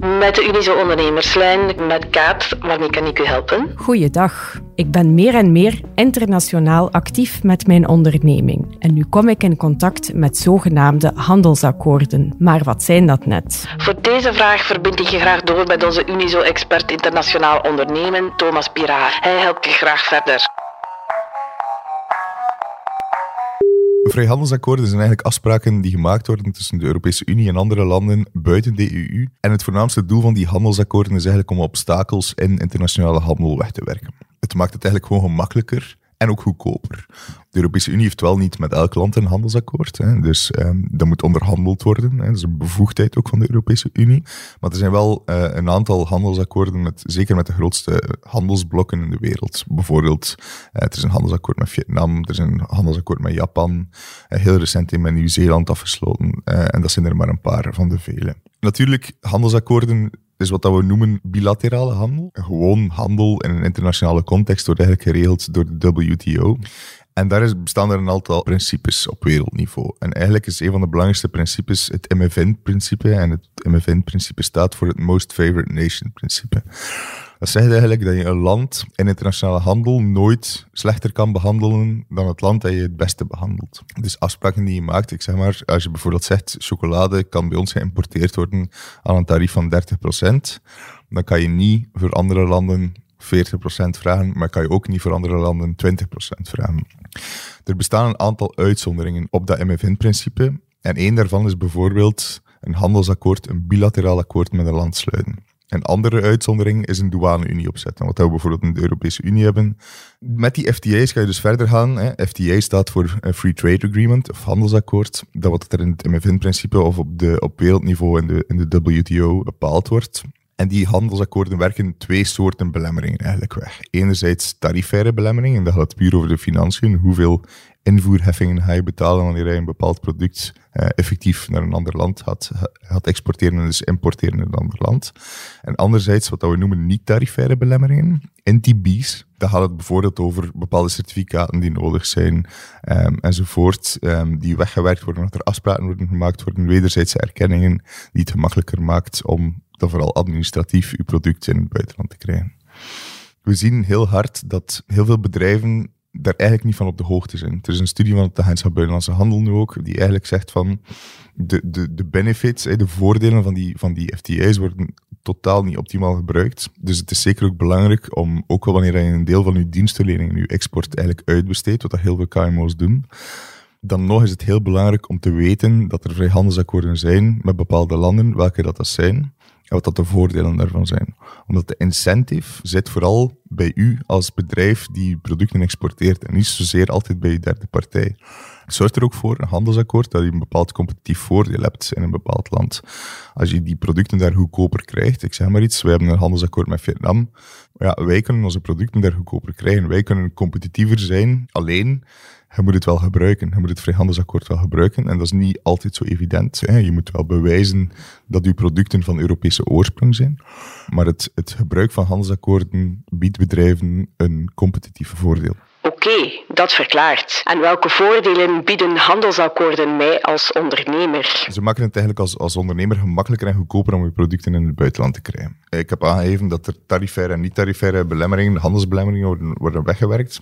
Met de Unizo Ondernemerslijn, met Kaat, waarmee kan ik u helpen? Goeiedag. Ik ben meer en meer internationaal actief met mijn onderneming. En nu kom ik in contact met zogenaamde handelsakkoorden. Maar wat zijn dat net? Voor deze vraag verbind ik je graag door met onze Unizo-expert internationaal ondernemen, Thomas Piraar. Hij helpt je graag verder. Vrijhandelsakkoorden zijn eigenlijk afspraken die gemaakt worden tussen de Europese Unie en andere landen buiten de EU. En het voornaamste doel van die handelsakkoorden is eigenlijk om obstakels in internationale handel weg te werken. Het maakt het eigenlijk gewoon gemakkelijker en ook goedkoper. De Europese Unie heeft wel niet met elk land een handelsakkoord, hè, dus um, dat moet onderhandeld worden. Hè, dat is een bevoegdheid ook van de Europese Unie. Maar er zijn wel uh, een aantal handelsakkoorden, met, zeker met de grootste handelsblokken in de wereld. Bijvoorbeeld, uh, er is een handelsakkoord met Vietnam, er is een handelsakkoord met Japan, uh, heel recent in met Nieuw-Zeeland afgesloten. en dat zijn er maar een paar van de vele. Natuurlijk, handelsakkoorden is wat we noemen bilaterale handel. Gewoon handel in een internationale context wordt eigenlijk geregeld door de WTO. En daar is, bestaan er een aantal principes op wereldniveau. En eigenlijk is een van de belangrijkste principes het MFN-principe. En het MFN-principe staat voor het Most Favored Nation-principe. Dat zegt eigenlijk dat je een land in internationale handel nooit slechter kan behandelen dan het land dat je het beste behandelt. Dus afspraken die je maakt, ik zeg maar, als je bijvoorbeeld zegt chocolade kan bij ons geïmporteerd worden aan een tarief van 30%, dan kan je niet voor andere landen 40% vragen, maar kan je ook niet voor andere landen 20% vragen. Er bestaan een aantal uitzonderingen op dat MFN-principe. En één daarvan is bijvoorbeeld een handelsakkoord, een bilateraal akkoord met een land sluiten. Een andere uitzondering is een douane-unie opzetten, wat we bijvoorbeeld in de Europese Unie hebben. Met die FTA's ga je dus verder gaan. Hè. FTA staat voor Free Trade Agreement of handelsakkoord. Dat wat er in het MFN-principe of op, de, op wereldniveau in de, in de WTO bepaald wordt. En die handelsakkoorden werken twee soorten belemmeringen eigenlijk weg. Enerzijds tarifaire belemmeringen, en dat gaat puur over de financiën. Hoeveel invoerheffingen ga je betalen wanneer je een bepaald product uh, effectief naar een ander land gaat, gaat exporteren en dus importeren in een ander land. En anderzijds wat we noemen niet-tarifaire belemmeringen, NTB's. Daar gaat het bijvoorbeeld over bepaalde certificaten die nodig zijn um, enzovoort, um, die weggewerkt worden, dat er afspraken worden gemaakt worden, wederzijdse erkenningen, die het gemakkelijker maakt om dan vooral administratief uw product in het buitenland te krijgen. We zien heel hard dat heel veel bedrijven daar eigenlijk niet van op de hoogte zijn. Er is een studie van het Agentschap Buitenlandse Handel nu ook, die eigenlijk zegt van de, de, de benefits, de voordelen van die, van die FTA's worden totaal niet optimaal gebruikt. Dus het is zeker ook belangrijk om, ook al wanneer je een deel van je dienstverlening en je export eigenlijk uitbesteedt, wat dat heel veel KMO's doen, dan nog is het heel belangrijk om te weten dat er vrijhandelsakkoorden zijn met bepaalde landen, welke dat, dat zijn wat dat de voordelen daarvan zijn. Omdat de incentive zit vooral bij u als bedrijf die producten exporteert en niet zozeer altijd bij je derde partij. Het zorgt er ook voor, een handelsakkoord, dat je een bepaald competitief voordeel hebt in een bepaald land. Als je die producten daar goedkoper krijgt, ik zeg maar iets, wij hebben een handelsakkoord met Vietnam, ja, wij kunnen onze producten daar goedkoper krijgen. Wij kunnen competitiever zijn, alleen je moet het wel gebruiken. Je moet het vrijhandelsakkoord wel gebruiken. En dat is niet altijd zo evident. Hè. Je moet wel bewijzen dat je producten van Europese oorsprong zijn. Maar het, het gebruik van handelsakkoorden biedt bedrijven een competitief voordeel. Oké, dat verklaart. En welke voordelen bieden handelsakkoorden mij als ondernemer? Ze maken het eigenlijk als, als ondernemer gemakkelijker en goedkoper om je producten in het buitenland te krijgen. Ik heb aangegeven dat er tarifaire en niet-tarifaire belemmeringen, handelsbelemmeringen worden, worden weggewerkt.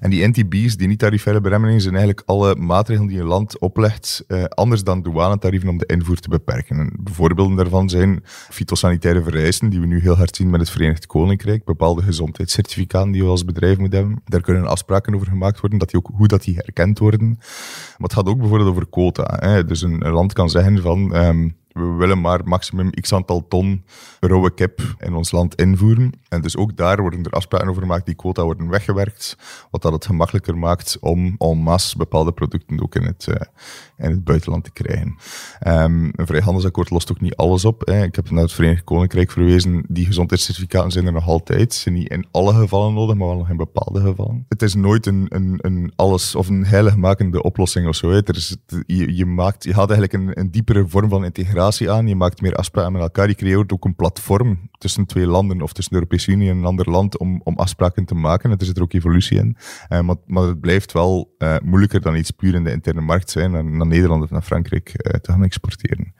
En die NTB's, die niet-tarifaire belemmeringen, zijn eigenlijk alle maatregelen die een land oplegt, eh, anders dan douanetarieven om de invoer te beperken. En voorbeelden daarvan zijn fytosanitaire vereisten, die we nu heel hard zien met het Verenigd Koninkrijk, bepaalde gezondheidscertificaten die we als bedrijf moeten hebben. Daar kunnen afspraken over gemaakt worden, dat die ook, hoe dat die herkend worden. Maar het gaat ook bijvoorbeeld over quota. Hè. Dus een, land kan zeggen van... Um, we willen maar maximum x aantal ton rauwe kip in ons land invoeren. En dus ook daar worden er afspraken over gemaakt, die quota worden weggewerkt, wat dat het gemakkelijker maakt om en masse bepaalde producten ook in het, uh, in het buitenland te krijgen. Um, een vrijhandelsakkoord lost ook niet alles op. Hè. Ik heb naar het Verenigd Koninkrijk verwezen, die gezondheidscertificaten zijn er nog altijd. Ze zijn niet in alle gevallen nodig, maar wel in bepaalde gevallen. Het is nooit een, een, een alles of een heiligmakende oplossing of zo. Hè. Er is, je, je, maakt, je haalt eigenlijk een, een diepere vorm van integratie aan, je maakt meer afspraken met elkaar, je creëert ook een platform tussen twee landen of tussen de Europese Unie en een ander land om, om afspraken te maken. Er zit er ook evolutie in. Uh, maar, maar het blijft wel uh, moeilijker dan iets puur in de interne markt zijn, naar, naar Nederland of naar Frankrijk uh, te gaan exporteren.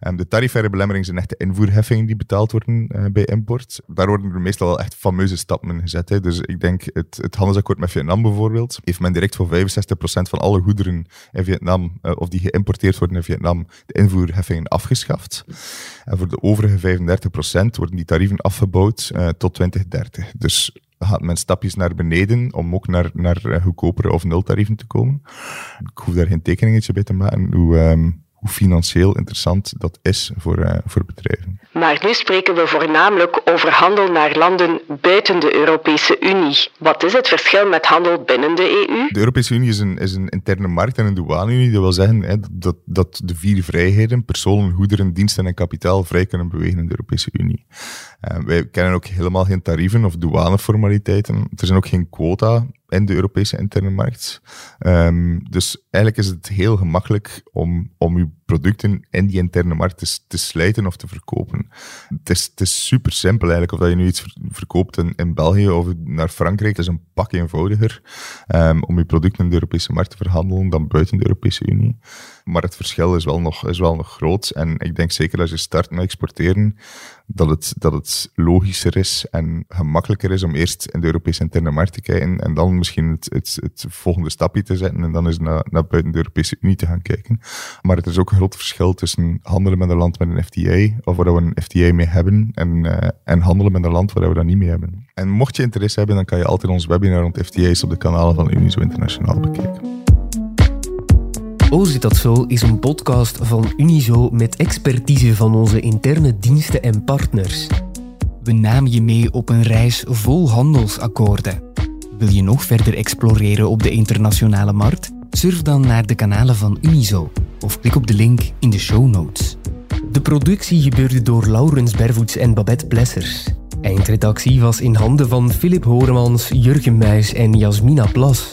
Um, de tarifaire belemmeringen zijn echt de invoerheffingen die betaald worden uh, bij import. Daar worden er meestal wel echt fameuze stappen in gezet. Hè. Dus ik denk, het, het handelsakkoord met Vietnam bijvoorbeeld, heeft men direct voor 65% van alle goederen in Vietnam, uh, of die geïmporteerd worden in Vietnam, de invoerheffingen afgeschaft. En voor de overige 35% worden die tarieven afgebouwd uh, tot 2030. Dus gaat men stapjes naar beneden om ook naar, naar goedkopere of nultarieven te komen. Ik hoef daar geen tekeningetje bij te maken. Um, hoe financieel interessant dat is voor, uh, voor bedrijven. Maar nu spreken we voornamelijk over handel naar landen buiten de Europese Unie. Wat is het verschil met handel binnen de EU? De Europese Unie is een, is een interne markt en een douane-unie. Dat wil zeggen hè, dat, dat de vier vrijheden, personen, goederen, diensten en kapitaal, vrij kunnen bewegen in de Europese Unie. Uh, wij kennen ook helemaal geen tarieven of douaneformaliteiten. Er zijn ook geen quota in de Europese interne markt. Um, dus eigenlijk is het heel gemakkelijk om, om uw producten in die interne markt te, te slijten of te verkopen. Het is, het super simpel eigenlijk, of dat je nu iets verkoopt in, in België of naar Frankrijk, is een pak eenvoudiger um, om je producten in de Europese markt te verhandelen dan buiten de Europese Unie. Maar het verschil is wel nog, is wel nog groot. En ik denk zeker als je start met exporteren, dat het, dat het logischer is en gemakkelijker is om eerst in de Europese interne markt te kijken en dan misschien het, het, volgende stapje te zetten en dan eens naar, naar buiten de Europese Unie te gaan kijken. Maar het is ook een groot verschil tussen handelen met een land met een FTA, of waar we een FTA mee hebben, en, uh, en handelen met een land waar we dat niet mee hebben. En mocht je interesse hebben, dan kan je altijd ons webinar rond FTA's op de kanalen van Unizo Internationaal bekijken. Oh, zit dat zo is een podcast van Unizo met expertise van onze interne diensten en partners. We namen je mee op een reis vol handelsakkoorden. Wil je nog verder exploreren op de internationale markt? Surf dan naar de kanalen van Unizo of klik op de link in de show notes. De productie gebeurde door Laurens Bervoets en Babette Blessers. Eindredactie was in handen van Philip Horemans, Jurgen Muis en Jasmina Plas.